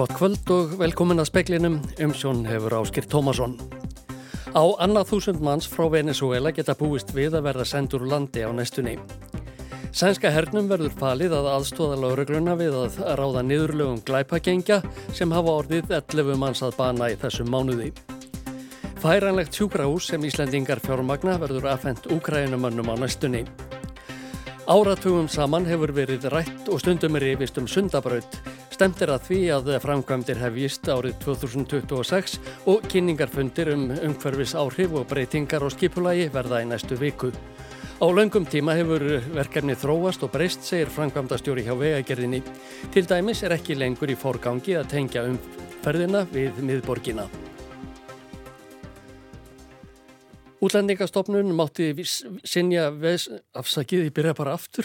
Gott kvöld og velkomin að speklinum, umsjón hefur Áskir Tómasson. Á annað þúsund manns frá Venezuela geta búist við að verða sendur landi á næstunni. Sænska hernum verður falið að aðstóða laurugluna við að ráða niðurlögum glæpagengja sem hafa orðið 11 manns að bana í þessum mánuði. Færanlegt sjúkrahús sem Íslandingar fjármagna verður aðfendt Úkrænumannum á næstunni. Áratugum saman hefur verið rætt og stundum er yfirst um sundabraut. Stemt er að því að framkvæmdir hefjist árið 2026 og kynningarfundir um umhverfis áhrif og breytingar og skipulagi verða í næstu viku. Á laungum tíma hefur verkefni þróast og breyst, segir framkvæmdastjóri hjá vegagerðinni. Til dæmis er ekki lengur í forgangi að tengja umferðina við miðborgina. Útlendingastofnun mátti sinja, afsakið, ég byrja bara aftur.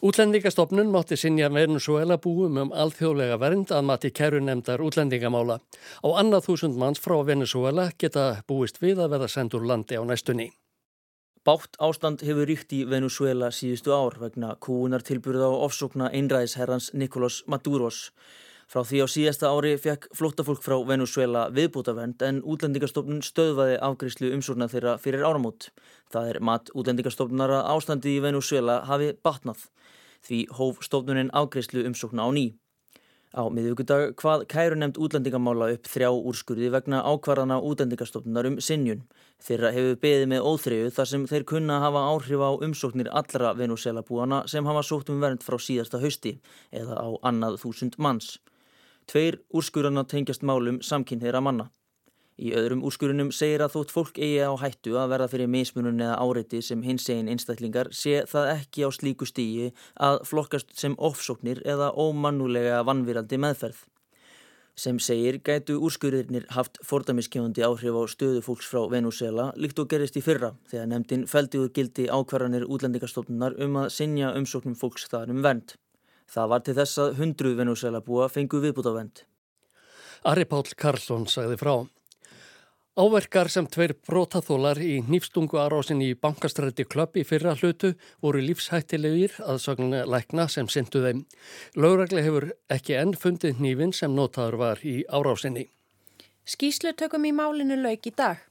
Útlendingastofnun mátti sinja Venezuela búum um alþjóðlega vernd að mati kærunemdar útlendingamála. Á annað þúsund manns frá Venezuela geta búist við að verða sendur landi á næstunni. Bátt ástand hefur ríkt í Venezuela síðustu ár vegna kúunar tilbyrða og ofsókna einræðisherrans Nicolás Maduros. Frá því á síðasta ári fekk flóttafólk frá Venezuela viðbútavend en útlendingastofnun stöðvaði afgriðslu umsórna þeirra fyrir áramót. Það er mat útlendingastofnunar að ástandi í Venezuela hafi batnað. Því hóf stofnunin afgriðslu umsókna á ný. Á miðugudag hvað kæru nefnd útlendingamála upp þrjá úrskurði vegna ákvarðana útlendingastofnunar um sinjun. Þeirra hefur beðið með óþreyju þar sem þeir kunna hafa áhrif á umsóknir allra Venezuela búana sem hafa sótt um vernd frá síðasta hausti eða á annað þúsund manns. Tveir úrskurana tengjast málum samkynniðra manna. Í öðrum úrskurunum segir að þótt fólk eigi á hættu að verða fyrir mismunum eða áreiti sem hins egin einstaklingar sé það ekki á slíku stígi að flokkast sem ofsóknir eða ómannulega vannvirandi meðferð. Sem segir gætu úrskurðirnir haft fordamiskefandi áhrif á stöðu fólks frá Venezuela líkt og gerist í fyrra þegar nefndin feldi úr gildi ákvarðanir útlendingastofnunar um að sinja umsóknum fólks þar um vernd. Það var til þess að hundruð venusæla búa fengu viðbútavend. Ari Pál Karlsson sagði frá. Áverkar sem tveir brótaþólar í nýfstungu aðrásin í bankastrætti klöpp í fyrra hlutu voru lífshættilegir að sagna lækna sem syndu þeim. Lauragli hefur ekki enn fundið nývin sem notaður var í árásinni. Skýslu tökum í málinu lauk í dag.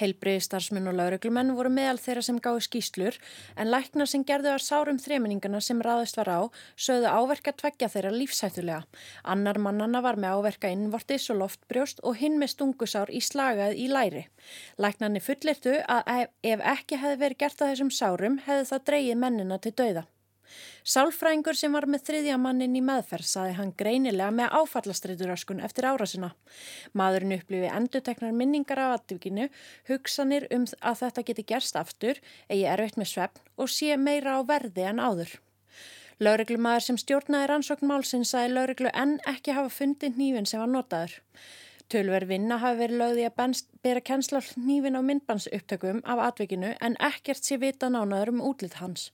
Heilbriði starfsmenn og lauruglumenn voru meðal þeirra sem gáði skýslur en læknar sem gerðu að sárum þreminingana sem raðist var á sögðu áverka tveggja þeirra lífsættulega. Annar mannana var með áverka innvortis og loftbrjóst og hinn með stungusár í slagað í læri. Læknarni fullirtu að ef ekki hefði verið gert að þessum sárum hefði það dreyið mennina til dauða. Sálfræðingur sem var með þriðja mannin í meðferð saði hann greinilega með áfallastreituröskun eftir árasina. Maðurinn upplifi enduteknar minningar af atvikinu, hugsanir um að þetta geti gerst aftur, eigi erfitt með svefn og sé meira á verði en áður. Laureglumadur sem stjórnaði rannsókn málsinn saði laureglu enn ekki hafa fundið nývin sem var notaður. Tölver vinna hafi verið lögði að bera kennsla nýfin á myndbansuptökum af atvikinu en ekkert sé vita nánaður um útlitt hans.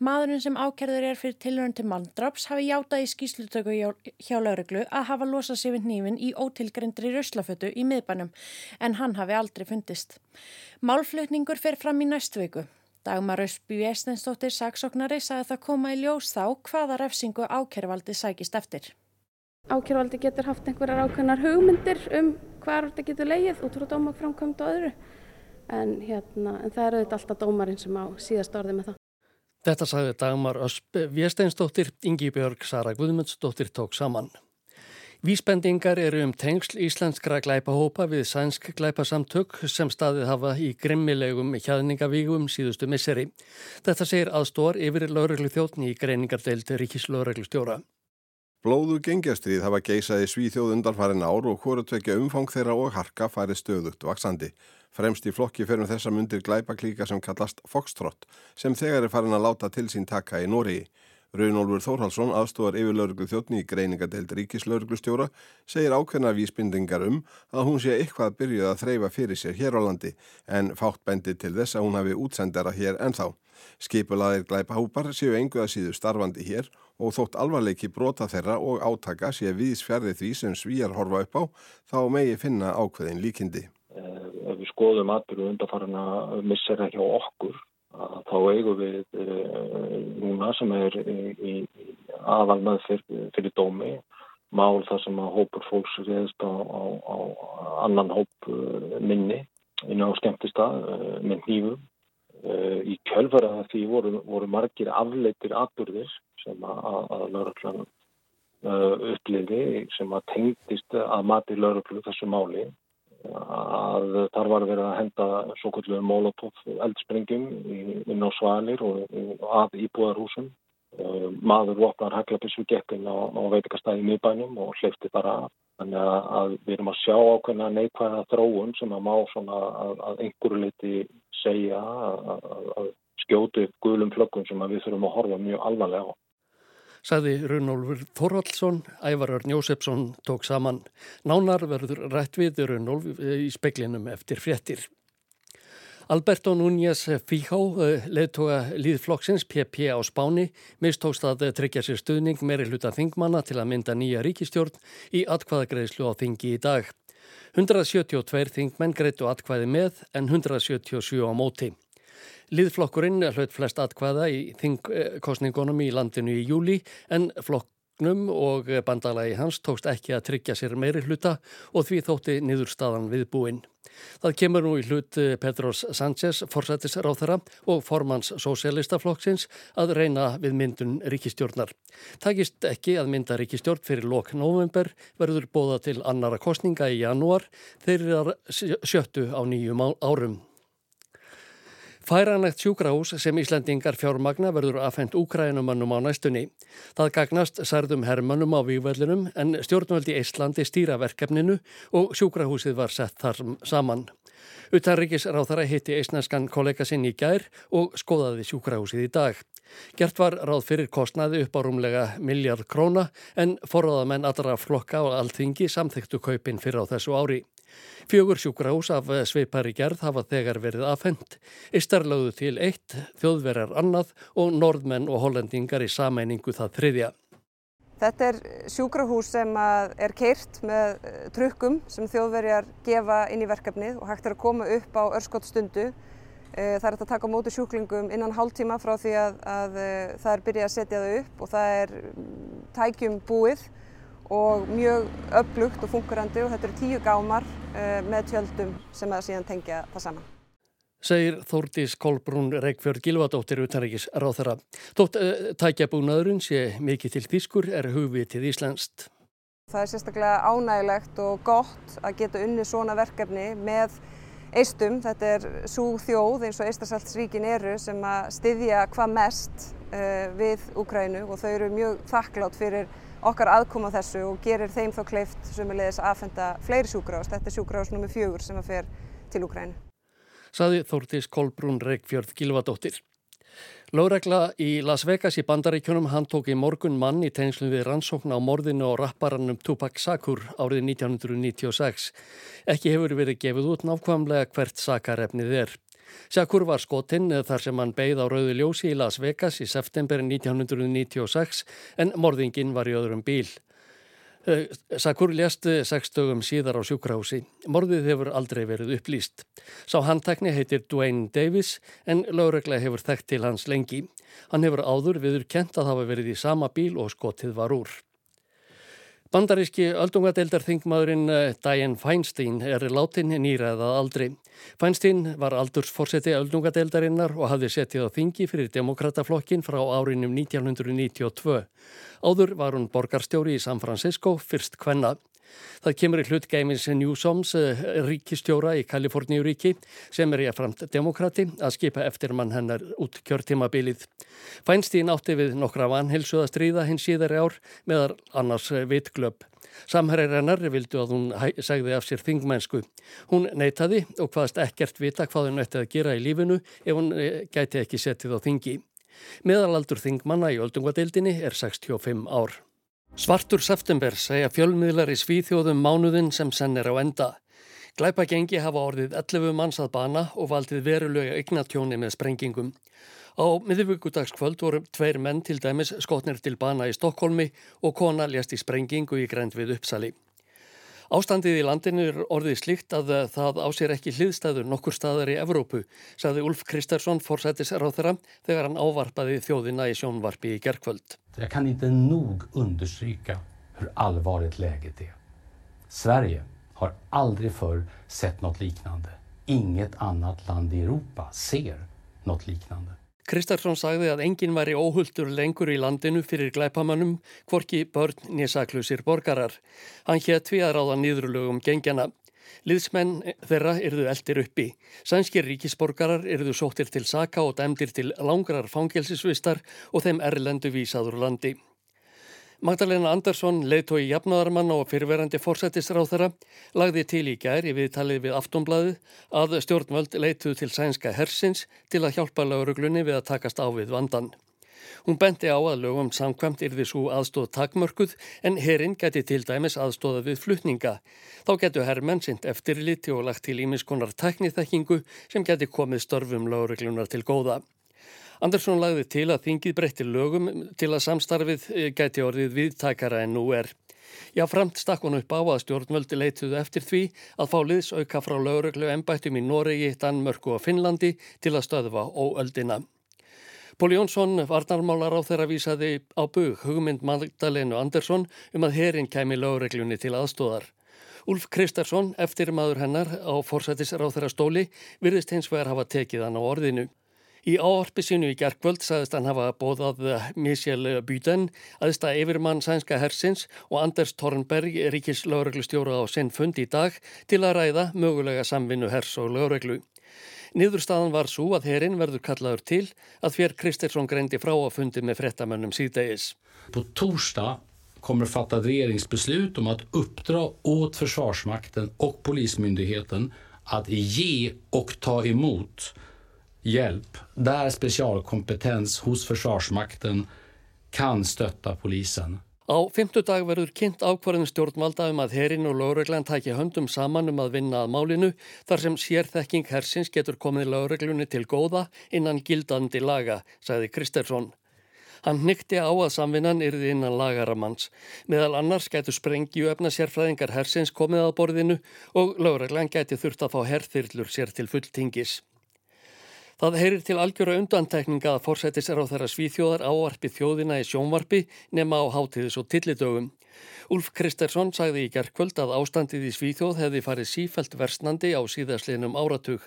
Maðurinn sem ákerður er fyrir tilhörn til mandraps hafi játað í skýslutöku hjá, hjá lauruglu að hafa losað sér við nýfin í ótilgrindri rauslafötu í miðbænum en hann hafi aldrei fundist. Málflutningur fer fram í næstu viku. Dagmar Ösby Estensdóttir saksóknari sagði það koma í ljós þá hvaða refsingu ákervaldi sækist eftir. Ákjörvaldi getur haft einhverjar ákveðnar hugmyndir um hvað þetta getur leið út frá dómaframkvæmd og öðru en, hérna, en það eru þetta alltaf dómarinn sem á síðast orði með það. Þetta sagði Dagmar Ösp Viesteinsdóttir, Ingi Björg Sara Guðmundsdóttir tók saman. Vísbendingar eru um tengsl íslenskra glæpahópa við sænsk glæpasamtök sem staðið hafa í grimmilegum hjaðningavígum síðustu misseri. Þetta segir aðstór yfir lauruglu þjóttni í greiningardeild Ríkis lauruglu stjóra. Blóðu gengjastrið hafa geisaði svíþjóð undanfarin ár og hvort vekja umfang þeirra og harka færi stöðugt vaksandi. Fremst í flokki ferum þessa mundir glæpa klíka sem kallast Foxtrot sem þegar er farin að láta til sín taka í Nóriði. Raunólfur Þórhalsson, aðstofar yfirlauruglu þjóttni í greiningadeild ríkislauruglustjóra, segir ákveðna vísbindingar um að hún sé eitthvað byrjuð að þreyfa fyrir sér hér á landi en fátt bendi til þess að hún hafi útsendara hér ennþá. Skipulaðir glæpa hópar séu enguða síðu starfandi hér og þótt alvarleiki brota þeirra og átaka sé viðs fjærði því sem svíjar horfa upp á, þá megi finna ákveðin líkindi. Eh, ef við skoðum atbyrju undarfarana missera hjá okkur, þá eigum við e, núna sem er í, í aðal með fyrir, fyrir dómi mál þar sem að hópur fólks reyðist á, á, á annan hóp minni inn á skemmtistað með nýfum. Í kjölfara því voru, voru margir afleitir atbyrðir sem að, að lauröklan upplifi sem að tengdist að mati lauröklu þessu máli að þar var verið að henda svo kvöldu molotov eldsprengjum inn á svalir og að íbúðarhúsum. Maður vopnar haglabissu gekkin á, á veitikastæði miðbænum og hleyfti bara. Þannig að við erum að sjá ákveðna neikvæða þróun sem að má svona að, að einhverju liti segja að, skjótu gulum flöggum sem við þurfum að horfa mjög alvarlega á sagði Runolfur Þorvaldsson, Ævarur Njósefsson tók saman. Nánar verður rætt við Runolf í speklinum eftir fréttir. Alberto Núñez Fíhá, leðtoga líðflokksins PP á Spáni, mistókst að tryggja sér stuðning meiri hluta þingmanna til að mynda nýja ríkistjórn í atkvæðagreðslu á þingi í dag. 172 þingmenn greitu atkvæði með en 177 á móti. Liðflokkurinn hlaut flest atkvæða í þingkostningunum í landinu í júli en flokknum og bandalagi hans tókst ekki að tryggja sér meiri hluta og því þótti niðurstaðan við búinn. Það kemur nú í hlut Petros Sánchez, forsættisráþara og formans sósélistaflokksins að reyna við myndun ríkistjórnar. Takist ekki að mynda ríkistjórn fyrir lok november verður bóða til annara kostninga í janúar þeirra sjöttu á nýjum árum. Færanlegt sjúkrahús sem Íslandingar fjármagna verður afhengt úkrænumannum á næstunni. Það gagnast særðum herrmannum á vývöldunum en stjórnvöldi Íslandi stýra verkefninu og sjúkrahúsið var sett þar saman. Utanrikis ráþara hitti eisneskan kollega sinn í gær og skoðaði sjúkrahúsið í dag. Gert var ráð fyrir kostnaði upp á rúmlega miljard króna en forraðamenn allra flokka og allþingi samþyktu kaupin fyrir á þessu ári. Fjögur sjúkrahús af sveipari gerð hafa þegar verið afhengt. Ístarlögðu til eitt, þjóðverjar annað og norðmenn og hollendingar í sameiningu það þriðja. Þetta er sjúkrahús sem er keirt með eh, trukkum sem þjóðverjar gefa inn í verkefnið og hægt er að koma upp á örskott stundu. Eh, það er að taka móti sjúklingum innan hálftíma frá því að, að eh, það er byrjað að setja það upp og það er mm, tækjum búið og mjög upplugt og funkurandi og þetta eru tíu gámar með tjöldum sem að síðan tengja það saman. Segir Þórdís Kolbrún Reykjörð Gilvadóttir utanrækis ráð þeirra. Þótt uh, tækjabúnaðurinn sé mikið til þýskur er hugvitið íslenskt. Það er sérstaklega ánægilegt og gott að geta unni svona verkefni með eistum. Þetta er svo þjóð eins og Eistasaltsríkin eru sem að styðja hvað mest uh, við Úkrænu og þau eru mjög þakklátt fyrir okkar aðkoma þessu og gerir þeim þá kleift sumulegis að aðfenda fleiri sjúkrahús. Þetta er sjúkrahús nr. 4 sem að fer til Ukrænu. Saði Þórtís Kolbrún Reykjörð Gilvadóttir. Lóregla í Las Vegas í bandaríkjunum hann tók í morgun mann í tegnslum við rannsókn á morðinu og rapparannum Tupac Shakur árið 1996. Ekki hefur verið gefið út nákvæmlega hvert sakarefnið er. Shakur var skotinn þar sem hann beigð á rauðu ljósi í Las Vegas í september 1996 en morðingin var í öðrum bíl. Eh, Shakur lést sex dögum síðar á sjúkrahúsi. Morðið hefur aldrei verið upplýst. Sá handtekni heitir Dwayne Davis en lögreglega hefur þekkt til hans lengi. Hann hefur áður viður kent að hafa verið í sama bíl og skotið var úr. Bandaríski öldungadeildarþingmaðurinn eh, Dianne Feinstein er látin nýræðað aldrei. Feinstein var aldursforseti öldungadeildarinnar og hafði settið á þingi fyrir demokrataflokkin frá árinum 1992. Áður var hún borgarstjóri í San Francisco, fyrst kvenna. Það kemur í hlut Geimis Newsoms eh, ríkistjóra í Kaliforníuríki sem er ég framt demokrati að skipa eftir mann hennar út kjörtímabilið. Fænstín átti við nokkra vanhilsu að stríða hins síðari ár meðar annars vitglöp. Samherjar hennar vildu að hún segði af sér þingmennsku. Hún neytaði og hvaðast ekkert vita hvað hún ætti að gera í lífinu ef hún eh, gæti ekki setið á þingi. Meðalaldur þingmanna í öldungadeildinni er 65 ár. Svartur september segja fjölmiðlar í svíþjóðum mánuðin sem senn er á enda. Glæpagengi hafa orðið 11 manns að bana og valdið verulega eignatjóni með sprengingum. Á miðvíkudagskvöld voru tveir menn til dæmis skotnir til bana í Stokkólmi og kona lést í sprengingu í grænt við Uppsali. Ástandið í landinu er orðið slikt að það á sér ekki hliðstæður nokkur staðar í Evrópu, sagði Ulf Kristarsson fórsættis ráþara þegar hann ávarpaði þjóðina í sjónvarpi í gerkvöld. Jag kan inte nog understryka hur allvarligt läget är. Sverige har aldrig förr sett något liknande. Inget annat land i Europa ser något liknande. Kristarsson sagði að enginn væri óhulltur lengur í landinu fyrir glæpamannum, hvorki börn nýsaklusir borgarar. Hann hétt við að ráða nýðrulögum gengjana. Liðsmenn þeirra erðu eldir uppi. Sænskir ríkisborgarar erðu sóttir til saka og dæmdir til langrar fangelsisvistar og þeim erlendu vísaður landi. Magdalena Andersson, leiðtói jafnaðarmann og fyrverandi fórsættisráð þeirra, lagði til í gær í viðtalið við aftonblæðu að stjórnvöld leituð til sænska hersins til að hjálpa lauruglunni við að takast á við vandan. Hún benti á að lögum samkvæmt yrði svo aðstóð takmörkuð en herinn geti til dæmis aðstóða við flutninga. Þá getur herrmenn sint eftirliti og lagt til ímiskonar tækniþekkingu sem geti komið störfum lauruglunar til góða. Andersson lagði til að þingið breytti lögum til að samstarfið eh, gæti orðið viðtækara en nú er. Já, framt stakk hún upp á að stjórnvöldi leituðu eftir því að fá liðsauka frá lauruglu ennbættum í Noregi, Danmörku og Finnlandi til að stöðva óöldina. Póli Jónsson, varnarmálar á þeirra vísaði á bug hugmynd Magdalenu Andersson um að herin kemi lauruglunni til aðstóðar. Úlf Kristarsson, eftir maður hennar á forsættisráð þeirra stóli, virðist hins vegar hafa tekið hann á orðinu. Í áorpi sinu í gerðkvöld sagðist hann hafa bóðað Michel Buden, aðstæða yfirmann sænska hersins og Anders Tornberg, ríkis lögreglustjóra á sinn fund í dag til að ræða mögulega samvinnu hers og lögreglu. Niðurstaðan var svo að herin verður kallaður til að fér Kristersson greindi frá að fundi með frettamönnum síðdegis. På torsdag kommer fatta ett regeringsbeslut om att uppdra åt Försvarsmakten och Polismyndigheten att ge och ta emot hjälp där specialkompetens hos Försvarsmakten kan stötta polisen. Á fymtudag verður kynnt ákvarðin stjórnvalda um að herin og lögreglan tækja höndum saman um að vinna að málinu þar sem sérþekking hersins getur komið lögreglunni til góða innan gildandi laga, sagði Kristersson. Hann nykti á að samvinnan yrði innan lagaramanns. Meðal annars getur sprengju öfna sérfræðingar hersins komið að borðinu og lögreglan geti þurft að fá herþyrlur sér til fulltingis. Það heyrir til algjöra undantekninga að fórsættis er á þeirra svíþjóðar áarpi þjóðina í sjónvarpi nema á hátíðis og tillidögum. Úlf Kristersson sagði í gerðkvöld að ástandið í Svíþjóð hefði farið sífælt versnandi á síðaslinum áratug.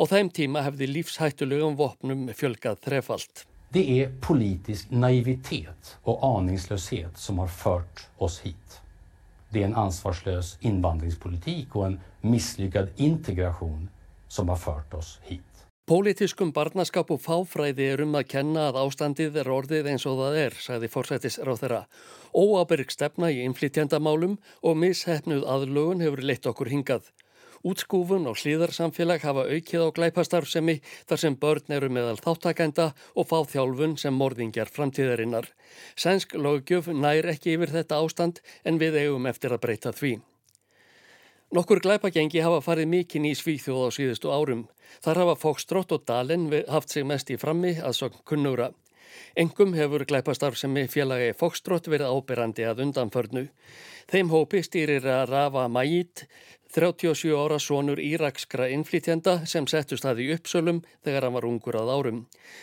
Á þeim tíma hefði lífshættulegum vopnum fjölgað þrefalt. Det är politisk naivitet och aningslöshet som har fört oss hit. Det är en ansvarslös invandringspolitik och en misslyckad integration som har fört oss hit. Pólitískum barnaskap og fáfræði er um að kenna að ástandið er orðið eins og það er, sagði forsættis ráð þeirra. Óábyrg stefna í inflytjandamálum og mishefnuð aðlugun hefur leitt okkur hingað. Útskúfun og hlýðarsamfélag hafa aukið á glæpastarfsemi þar sem börn eru meðal þáttakænda og fá þjálfun sem morðingjar framtíðarinnar. Sænsk lögjöf nær ekki yfir þetta ástand en við eigum eftir að breyta því. Nokkur glæpagengi hafa farið mikinn í Svíþjóð á síðustu árum. Þar hafa Fókstrótt og Dalin haft sig mest í frammi að sogn kunnúra. Engum hefur glæpastarf sem félagi Fókstrótt verið ábyrrandi að undanförnu. Þeim hópi stýrir að Rafa Majid, 37 ára sonur írakskra innflýtjenda sem settust það í uppsölum þegar hann var ungur að árum.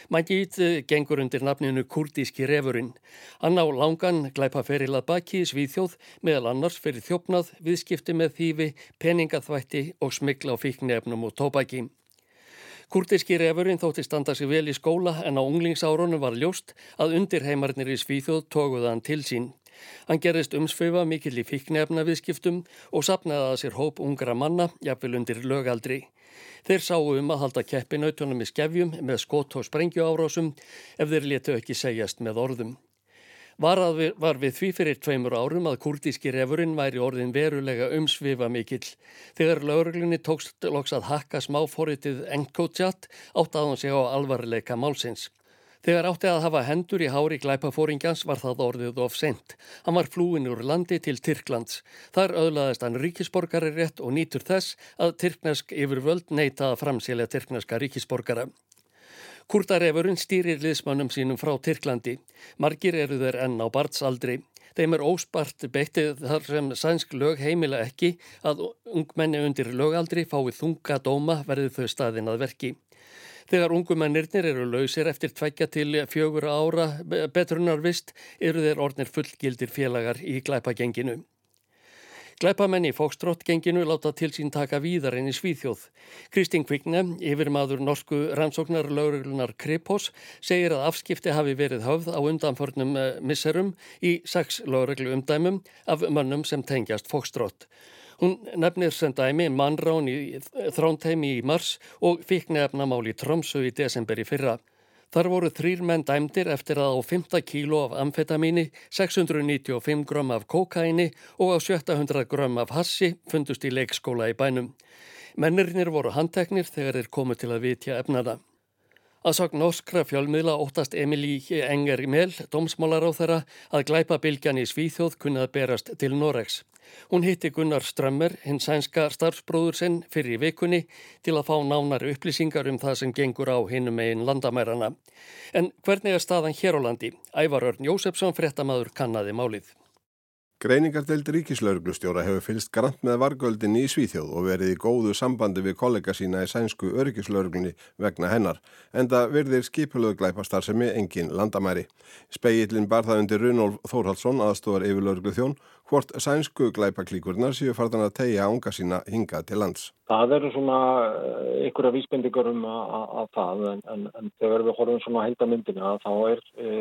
Majid eh, gengur undir nafninu Kurdíski refurinn. Hann á langan glæpa ferilað baki í Svíþjóð meðal annars fyrir þjófnað, viðskipti með þýfi, peningaþvætti og smikla á fíknefnum og tópaki. Kurdiski refurinn þótti standa sig vel í skóla en á unglingsárunum var ljóst að undirheimarnir í Svíþjóð tókuðan til sín. Hann gerist umsföfa mikill í fíknefna viðskiptum og sapnaði að sér hóp ungra manna, jafnvel undir lögaldri. Þeir sáu um að halda keppinautunum í skefjum með skott og sprengju árásum ef þeir letu ekki segjast með orðum. Var, við, var við því fyrir tveimur árum að kurdíski refurinn væri orðin verulega umsvifa mikill. Þegar lauruglunni tókst loks að hakka smáforritið Enkotjat átt að hann segja á alvarleika málsins. Þegar átti að hafa hendur í hári glæpafóringjans var það orðið of sent. Hann var flúin úr landi til Tyrklands. Þar öðlaðist hann ríkisborgari rétt og nýtur þess að Tyrknesk yfir völd neyta að framsélja Tyrkneska ríkisborgara. Kurdarefurinn stýrir liðsmannum sínum frá Tyrklandi. Margir eru þeir enn á bartsaldri. Þeim er óspart beittið þar sem sænsk lög heimila ekki að ungmenni undir lögaldri fáið þunga dóma verði þau staðin að verki. Þegar ungumennirnir eru lausir eftir tveggja til fjögur ára betrunarvist eru þeir ornir fullgildir félagar í glæpagenginu. Glæpamenn í Fókstróttgenginu láta til sín taka víðar enn í Svíþjóð. Kristín Kvikne, yfirmaður norsku rannsóknar lauruglunar Kripos, segir að afskipti hafi verið höfð á undanförnum eh, misserum í sex lauruglu umdæmum af mönnum sem tengjast Fókstrótt. Hún nefnir sem dæmi mannrán í Þrántheimi í mars og fiknefnamál í Tromsö í desember í fyrra. Þar voru þrýr menn dæmdir eftir að á 5 kíló af amfetamíni, 695 grömm af kokaini og á 700 grömm af hassi fundust í leikskóla í bænum. Mennirinnir voru handteknir þegar þeir komu til að vitja efnana. Að sagn norskra fjölmiðla óttast Emilí Enger Mel, domsmálar á þeirra, að glæpa bylgjan í Svíþjóð kunnað berast til Noregs. Hún hitti Gunnar Strömmur, hinn sænska starfsbróður sinn, fyrir í vikunni til að fá nánari upplýsingar um það sem gengur á hinnum einn landamærarna. En hvernig er staðan hér á landi? Ævar Örn Jósefsson, fréttamaður, kannaði málið. Greiningardeild ríkislauruglustjóra hefur fylst grant með vargöldinni í Svíþjóð og verið í góðu sambandi við kollega sína í sænsku öryggislauruglunni vegna hennar, en það verðir skipulöðu glæpastar sem er engin landamæri. Speillin bar það undir Runolf Þórhaldsson aðstofar yfir lauruglu þjón hvort sænsku glæpaklíkurnar séu fartan að tegja ánga sína hinga til lands. Það eru svona ykkur af vísbendingar um að það en, en, en þegar við horfum svona að heilta myndina þá er e,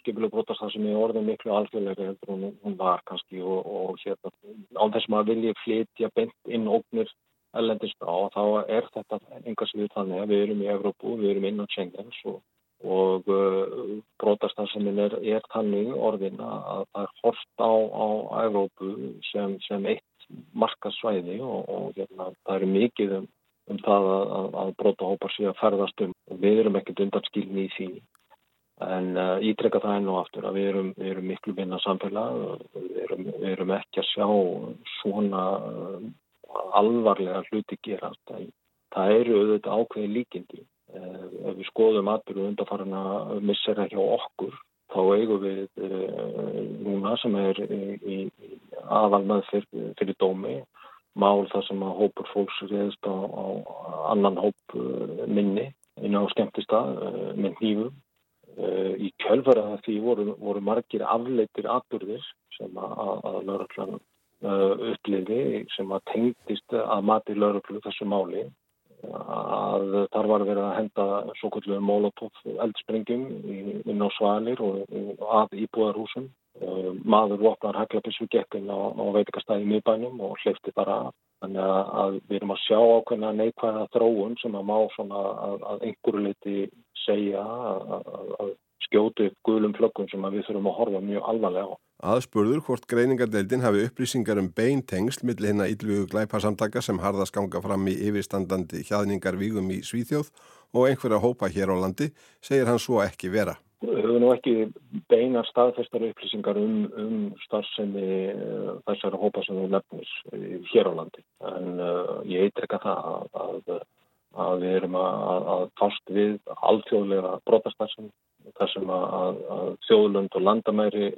skipileg brotast það sem er orðin miklu alþjóðlega heldur hún, hún var kannski og, og hérna á þessum að vilja flytja bent inn ógnir ellendist á þá er þetta einhvers við þannig að við erum í Evrópu, við erum inn á Schengens og og uh, brotastarfsemin er, er þannig orðin að það er hort á, á Evrópu sem, sem eitt markasvæði og, og hérna, það eru mikið um, um það að, að brotahópar sé að ferðast um og við erum ekkert undanskilni í því. En uh, ítrekka það enn og aftur að við erum, við erum miklu minna samfélag við erum, við erum ekki að sjá svona uh, alvarlega hluti gerast. Það eru auðvitað ákveði líkindi ef við skoðum atbyrðu undarfarna missera hjá okkur þá eigum við uh, núna sem er í, aðal með fyrir, fyrir dómi mál þar sem að hópur fólks reyðist á, á annan hóp uh, minni inn á skemmtistað uh, með nýfum í kjölfara því voru, voru margir afleitir atbyrðir sem að, að lauruglan uppliði sem að tengdist að mati lauruglu þessu máli að þar var verið að henda svo kvöldu molotov eldsprengjum inn á svalir og að íbúðarhúsum. Maður vopnar hæklapissu gekkin á, á veitikastæði miðbænum og hleyfti bara að. Þannig að við erum að sjá ákveðna neikvæða þróun sem að má svona að, að einhverju liti segja að, að skjótu gulum flöggum sem við þurfum að horfa mjög alvarlega á. Aðspurður hvort greiningardeildin hafi upplýsingar um bein tengsl millir hérna íllugu glæparsamtaka sem harðast ganga fram í yfirstandandi hjaðningarvígum í Svíþjóð og einhverja hópa hér á landi, segir hann svo ekki vera. Við höfum nú ekki beina staðfestar upplýsingar um, um starfsemi uh, þessara hópa sem við nefnum hér á landi. En uh, ég eitrekka það að, að, að við erum að, að fást við alþjóðlega brotastarfsemi þar sem að þjóðlönd og landamæri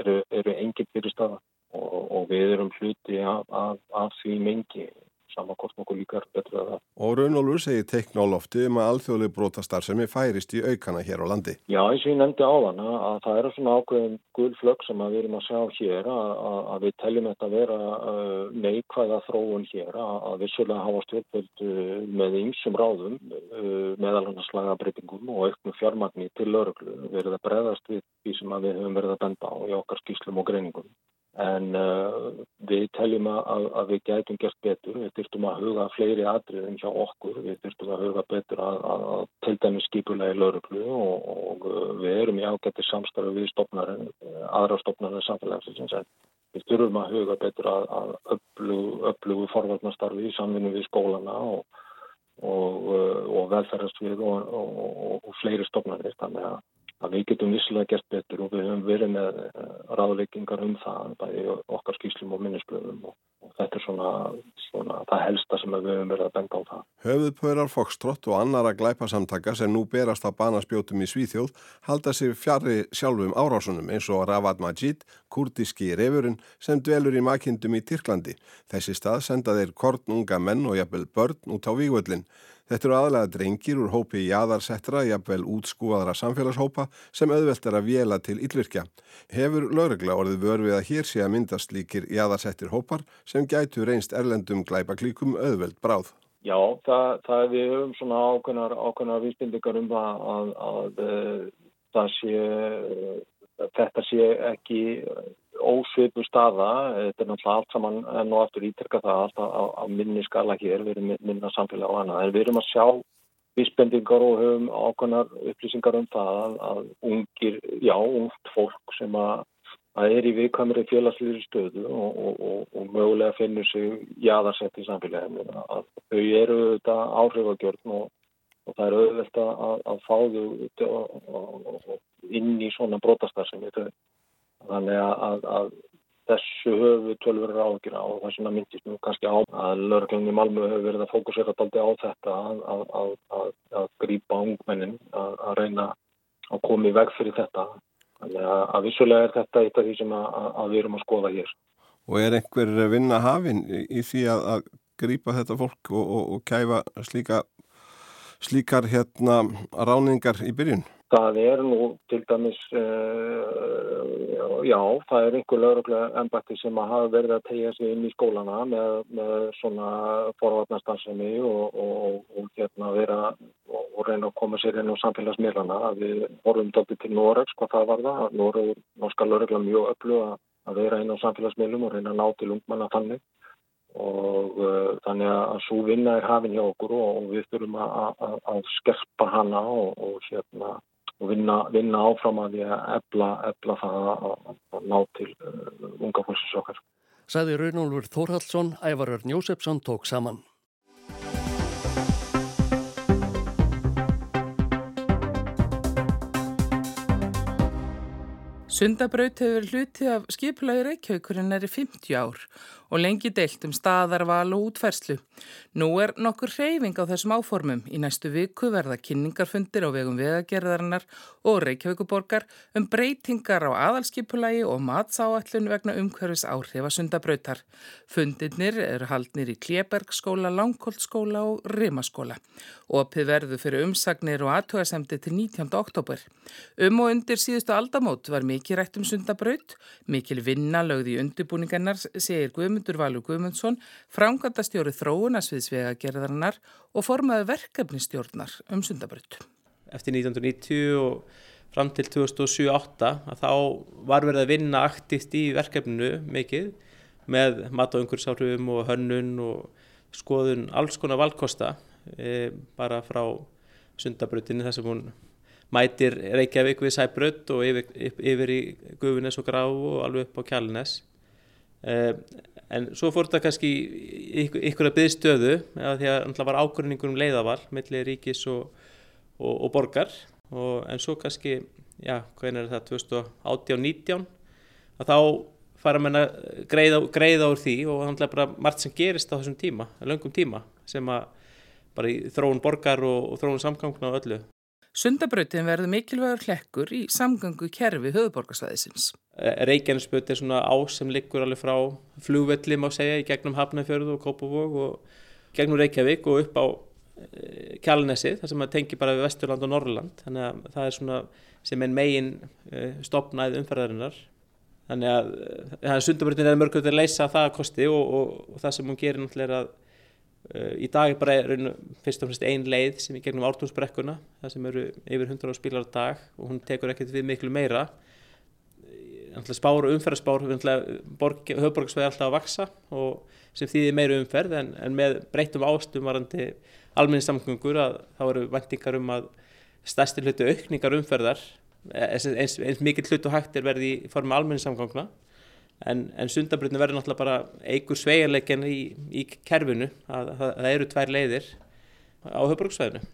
eru, eru enginn fyrir staða og, og við erum hluti af, af, af því mengi samankort nokkuð líkar betur að það. Og Raunólfur segir teikn á lofti um að alþjóðleg brotastar sem er færist í aukana hér á landi. Já, eins og ég nefndi á þann að það eru svona ákveðin gullflögg sem við erum að sjá hér að, að við teljum þetta að vera uh, neikvæða þróun hér að, að vissulega hafa stjórnvöld uh, með ýmsum ráðum uh, meðal hann að slaga breytingum og auknu fjármagni til öruglu verið að breðast við því sem við höfum verið að benda á í okkar skýslum og greiningum. En uh, við teljum að, að við gætum gert betur, við þurftum að huga fleiri atriðin hjá okkur, við þurftum að huga betur að, að, að til dæmi skipulegi lauruglu og, og uh, við erum í ágættir samstarfi við stopnarinn, aðra stopnarinn samfélagsins. Við þurfum að huga betur að upplugu forvarnastarfi í samvinni við skólana og, og, uh, og velferðarsvið og fleiri stopnarnir. Þannig að að við getum visslega gert betur og við höfum verið með eh, ráðleikingar um það bæði okkar skýslum og minnisblöðum og, og þetta er svona, svona það helsta sem við höfum verið að benda á það. Höfuðpörar Fokstrott og annara glæpasamtaka sem nú berast á banaspjótum í Svíþjóð halda sér fjari sjálfum árásunum eins og Ravad Majid, kurdiski reyfurinn sem dvelur í makindum í Tyrklandi. Þessi stað senda þeir kornunga menn og jafnvel börn út á vývöldin. Þetta eru aðalega drengir úr hópi jáðarsettra, jafnvel útskúaðra samfélagshópa sem auðvelt er að vela til yllvirkja. Hefur lögregla orðið vörfið að hér sé að myndast líkir jáðarsettir hópar sem gætu reynst erlendum glæpaklíkum auðvelt bráð. Já, það, það við höfum svona ákveðnar, vísbindingar um að, að, að, að það sé, þetta sé ekki ósvipu staða, þetta er náttúrulega allt saman enn og aftur ítrekka það allt á, á minni skala hér, við erum minna samfélag á hana, en við erum að sjá vísbendingar og höfum ákveðnar upplýsingar um það að, að ungir, já, ungt fólk sem að, að er í viðkvæmri félagslýri stöðu og, og, og, og mögulega finnur sig jáðarsett í samfélaginu, að þau eru þetta áhrifagjörn og það er auðvelt að fá þau inn í svona brotastar sem er Þannig að, að þessu höfu tölfur ágjur á og það sem að myndist nú kannski á að lögurklunni Malmö hefur verið að fókusera daldi á þetta að, að, að grípa ungmennin að reyna að koma í veg fyrir þetta. Þannig að vissulega er þetta eitt af því sem við erum að skoða hér. Og er einhver vinna hafinn í því að grípa þetta fólk og, og, og kæfa slíka, slíkar hérna ráningar í byrjun? Það er nú til dæmis, uh, já, það er einhver lögurlega ennbætti sem að hafa verið að tegja sig inn í skólana með, með svona forvarnastansemi og, og, og hérna vera og reyna að koma sér inn á samfélagsmiðlana. Við horfum þetta til Noregs hvað það var það. Noreg, norska lögurlega mjög öllu að vera inn á samfélagsmiðlum og reyna að ná til ungmanna þannig og uh, þannig að svo vinna er hafinn hjá okkur og, og við þurfum að, skerpa hana og, og hérna og vinna, vinna áfram að að ebla, ebla það að, að ná til uh, unga fólksins okkar. Saði Raunólfur Þórhaldsson, Ævarur Njósefsson tók saman. Sundabraut hefur hlutið af skipulagi Reykjavíkurinn er í 50 ár og lengi deilt um staðarval og útferslu. Nú er nokkur hreyfing á þessum áformum. Í næstu viku verða kynningarfundir á vegum vegagerðarinnar og Reykjavíkuborgar um breytingar á aðalskipulagi og matsáallun vegna umhverfis áhrifa sundabrautar. Fundirnir eru haldnir í Klebergskóla, Langkoltskóla og Rimaskóla. Opið verðu fyrir umsagnir og aðtöðasemdi til 19. oktober. Um og undir síðustu aldamót var mikið rætt um sundabraut, mikil vinna lögði í undirbúningarnar, segir Guðmundur Valur Guðmundsson, frangandastjóri þróunasviðsvegagerðarinnar og formaði verkefnistjórnar um sundabraut. Eftir 1990 og fram til 2007-08 þá var verið að vinna aktíft í verkefninu mikið með mat- og umhverfsáhrifum og hönnun og skoðun alls konar valkosta e, bara frá sundabrautinni þar sem hún mætir Reykjavík við Sæbraut og yfir, yfir í Guðunes og Grá og alveg upp á Kjálnes eh, en svo fór þetta kannski ykkur, ykkur að byggðstöðu eða því að það var ákvörningur um leiðaval mellir ríkis og, og, og borgar. Og, en svo kannski já, hvernig er það? 2018-19 að þá fara að greiða, greiða úr því og þannig að bara margt sem gerist á þessum tíma, löngum tíma sem að bara í þróun borgar og, og þróun samgangna og öllu. Sundabrautin verður mikilvægur hlekkur í samgangu kerfi höfuborgarsvæðisins. Eh, Reykjanesböt er svona á sem liggur alveg frá flúvelli má segja í gegnum Hafnarfjörðu og Kópavóg og gegnum Reykjavík og upp á eh, Kjálnesið þar sem maður tengi bara við Vesturland og Norrland þannig að það er svona sem einn megin eh, stopnæð umferðarinnar þannig að, að sundabrautin er mörgum til að leysa það að kosti og, og, og það sem hún gerir náttúrulega er að í dag er bara raun, fyrst og fremst ein leið sem er gegnum ártúnsbrekkuna það sem eru yfir 100 spílar á dag og hún tekur ekkert við miklu meira. Spár og umferðarspár höfborgarsveið er alltaf að vaksa og sem þýðir meira umferð en, en með breytum ástum varandi almenningssamgöngur að þá eru vendingar um að stærsti hlutu aukningar umferðar eins, eins, eins mikill hlutu hægt er verið í formi almenningssamgangna en, en sundabrutinu verður náttúrulega bara eigur sveigarleikin í, í kerfinu að, að það eru tvær leiðir á höfbruksvæðinu.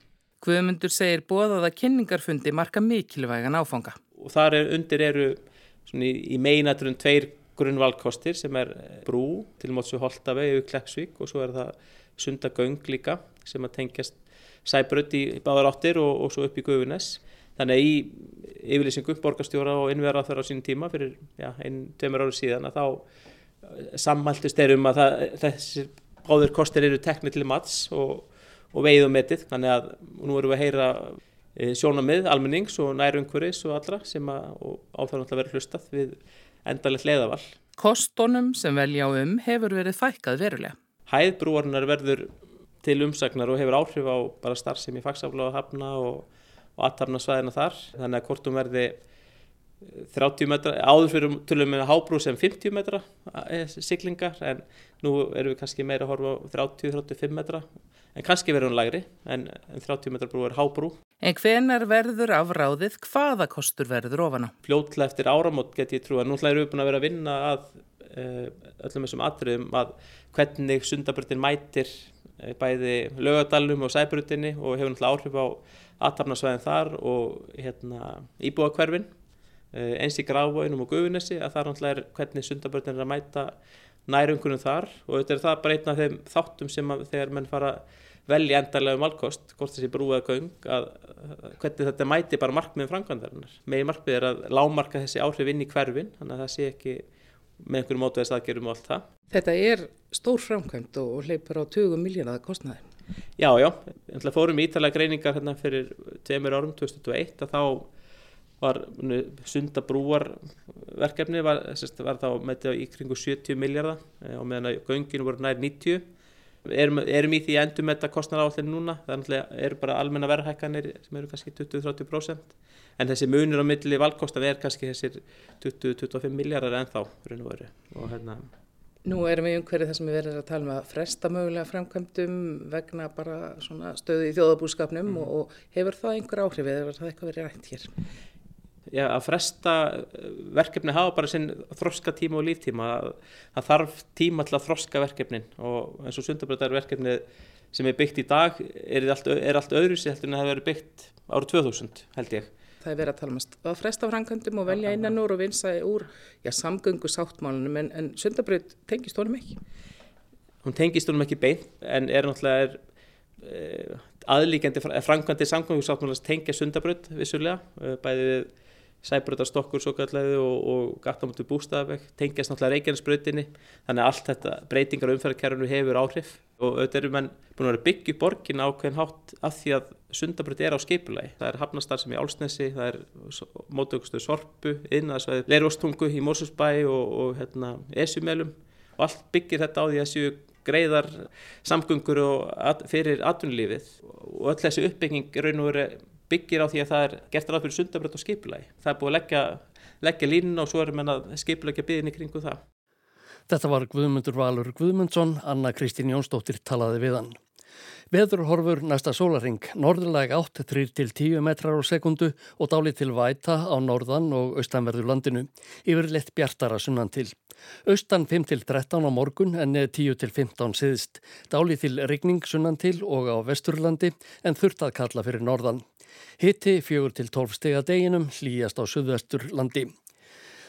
Guðmundur segir bóðað að kynningarfundi marka mikilvægan áfanga. Og þar er, undir eru í, í meinaturinn tveir grunnvalkostir sem er brú til mótsu Holtaveg yfir Kleppsvík og svo er það sundagöng líka sem að tengjast sæbrödd í báðar áttir og, og svo upp í Guðunes. Þannig að í yfirlýsingum borgarstjóra og innverða þar á sín tíma fyrir einn, tveimur árið síðan að þá eh, sammæltist er um að það, þessi báður kostir eru tekni til mats og, og veið og metið. Þannig að nú erum við að heyra e, sjónamið, almennings og nærumhverfis og allra sem á það náttúrulega verið hlustað við endalegt leiðavall. Kostunum sem velja um hefur verið fækkað verulega. Hæðbrúarinnar verður til umsagnar og hefur áhrif á bara starf sem í fagsafla og hafna og, og aðtapna svæðina þar. Þannig að kortum verði 30 metra, áður fyrir tölum með hábrú sem 50 metra eh, siglingar en nú erum við kannski meira að horfa á 30-35 metra en kannski verður hún lagri en 30 metra brú er hábrú. En hvenar verður afráðið hvaða kostur verður ofana? Fljótlega eftir áramót get ég trú að nú erum við búin að vera að vinna að uh, öllum þessum atriðum að hvernig sundabröndin mætir bæði lögadalum og sæbrutinni og hefur náttúrulega áhrif á aðtapnarsvæðin þar og hérna, íbúakverfin Eh, eins í Grafvóinum og Guðunessi að það er náttúrulega hvernig sundabörnir er að mæta nærungunum þar og þetta er það bara einn af þeim þáttum sem að, þegar menn fara velja endarlega um valkost, hvort þessi brúaða göng að hvernig þetta mæti bara markmiðum framkvæmdarinnar. Megin markmið er að lámarka þessi áhrif inn í hverfin þannig að það sé ekki með einhverju mótveðs aðgerum og allt það. Þetta er stór framkvæmd og hleypur á 20 miljónaða kostnaði. Já, já, fórum ítalega greiningar hérna fyrir tveimur árum 2021 að þá var sundabrúar verkefni var, var þá með þetta í kringu 70 miljardar eh, og meðan að gönginu voru nær 90 erum, erum í því endur með þetta kostnar áallin núna þannig að eru bara almenna verðhækkanir sem eru kannski 20-30% en þessi munir á milli valkostan er kannski þessir 20-25 miljardar en þá og hérna Nú erum við umhverfið þar sem við verðum að tala um að fresta mögulega framkvæmdum vegna bara stöðu í þjóðabúskapnum mm. og, og hefur það einhver áhrif eða verður það eitthvað verið rætt hér? já, að fresta eh, verkefni hafa bara sinn þroska tíma og líftíma það þarf tíma til að þroska verkefnin og eins og sundabröðar verkefni sem er byggt í dag er allt, er allt öðru sér heldur en það hefur verið byggt árið 2000 held ég Það er verið að tala um að fresta framkvæmdum og velja innan úr og vinsa úr já, samgöngu sáttmálunum en, en sundabröð tengist honum ekki. Hún tengist honum ekki beint en er náttúrulega er, eh, aðlíkjandi framkvæmdi samgöngu sáttmálunum tengja sundabröð vissulega eh, bæðið sæbröðarstokkur svo kallega og, og gattamöndu bústafveg, tengjast náttúrulega Reykjanesbröðinni þannig að allt þetta breytingar umferðarkerfinu hefur áhrif. Og auðvitað eru menn búin að vera byggju borgin ákveðin hátt af því að sundabröði er á skipulagi. Það er hafnastar sem í Álsnesi, það er mótökustuð Sorpu, innæðsvæði Leirvostungu í Mósusbæ og, og hérna, Esjumelum. Og allt byggir þetta á því að séu greiðar samgöngur at, fyrir atvinnulífið. Og öll þessi uppbygging raun og verið byggir á því að það er gert ráð fyrir sundabrönd og skipulagi. Það er búið að leggja, leggja línuna og svo er menn að skipulegja byggðinni kringu það. Þetta var Guðmundur Valur Guðmundsson, Anna Kristín Jónsdóttir talaði við hann. Veðurhorfur næsta sólaring, norðurlega 8-3-10 metrar á sekundu og dálit til væta á norðan og austanverður landinu, yfir lett bjartara sunnan til. Austan 5-13 á morgun en 10-15 siðst, dálit til rigning sunnan til og á vesturlandi en þurft að kalla fyrir norðan. Hitti 4-12 steg að deginum hlýjast á suðvestur landi.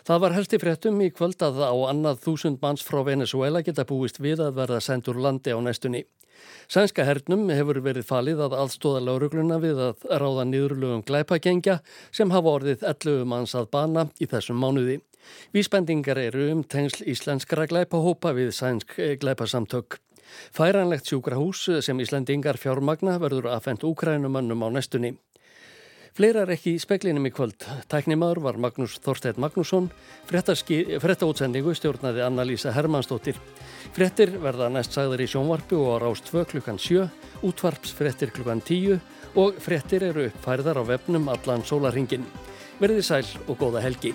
Það var helsti fréttum í kvöld að á annað þúsund manns frá Venezuela geta búist við að verða sendur landi á næstunni. Sænska hernum hefur verið falið að aðstóða laurugluna við að ráða niðurlögum glæpagengja sem hafa orðið 11 manns að bana í þessum mánuði. Vísbendingar eru um tengsl íslenskara glæpahópa við sænsk glæpasamtök. Færanlegt sjúkrahús sem Íslandingar fjármagna verður aðfendt úkrænumannum á næstunni. Fleira er ekki í speklinum í kvöld. Tæknimaður var Magnús Þorstedt Magnússon, frettaútsendingu stjórnaði Anna-Lísa Hermannsdóttir. Frettir verða næst sagður í sjónvarpu og á rást 2 klukkan 7, útvarps frettir klukkan 10 og frettir eru uppfærðar á vefnum allan sólaringin. Verði sæl og góða helgi.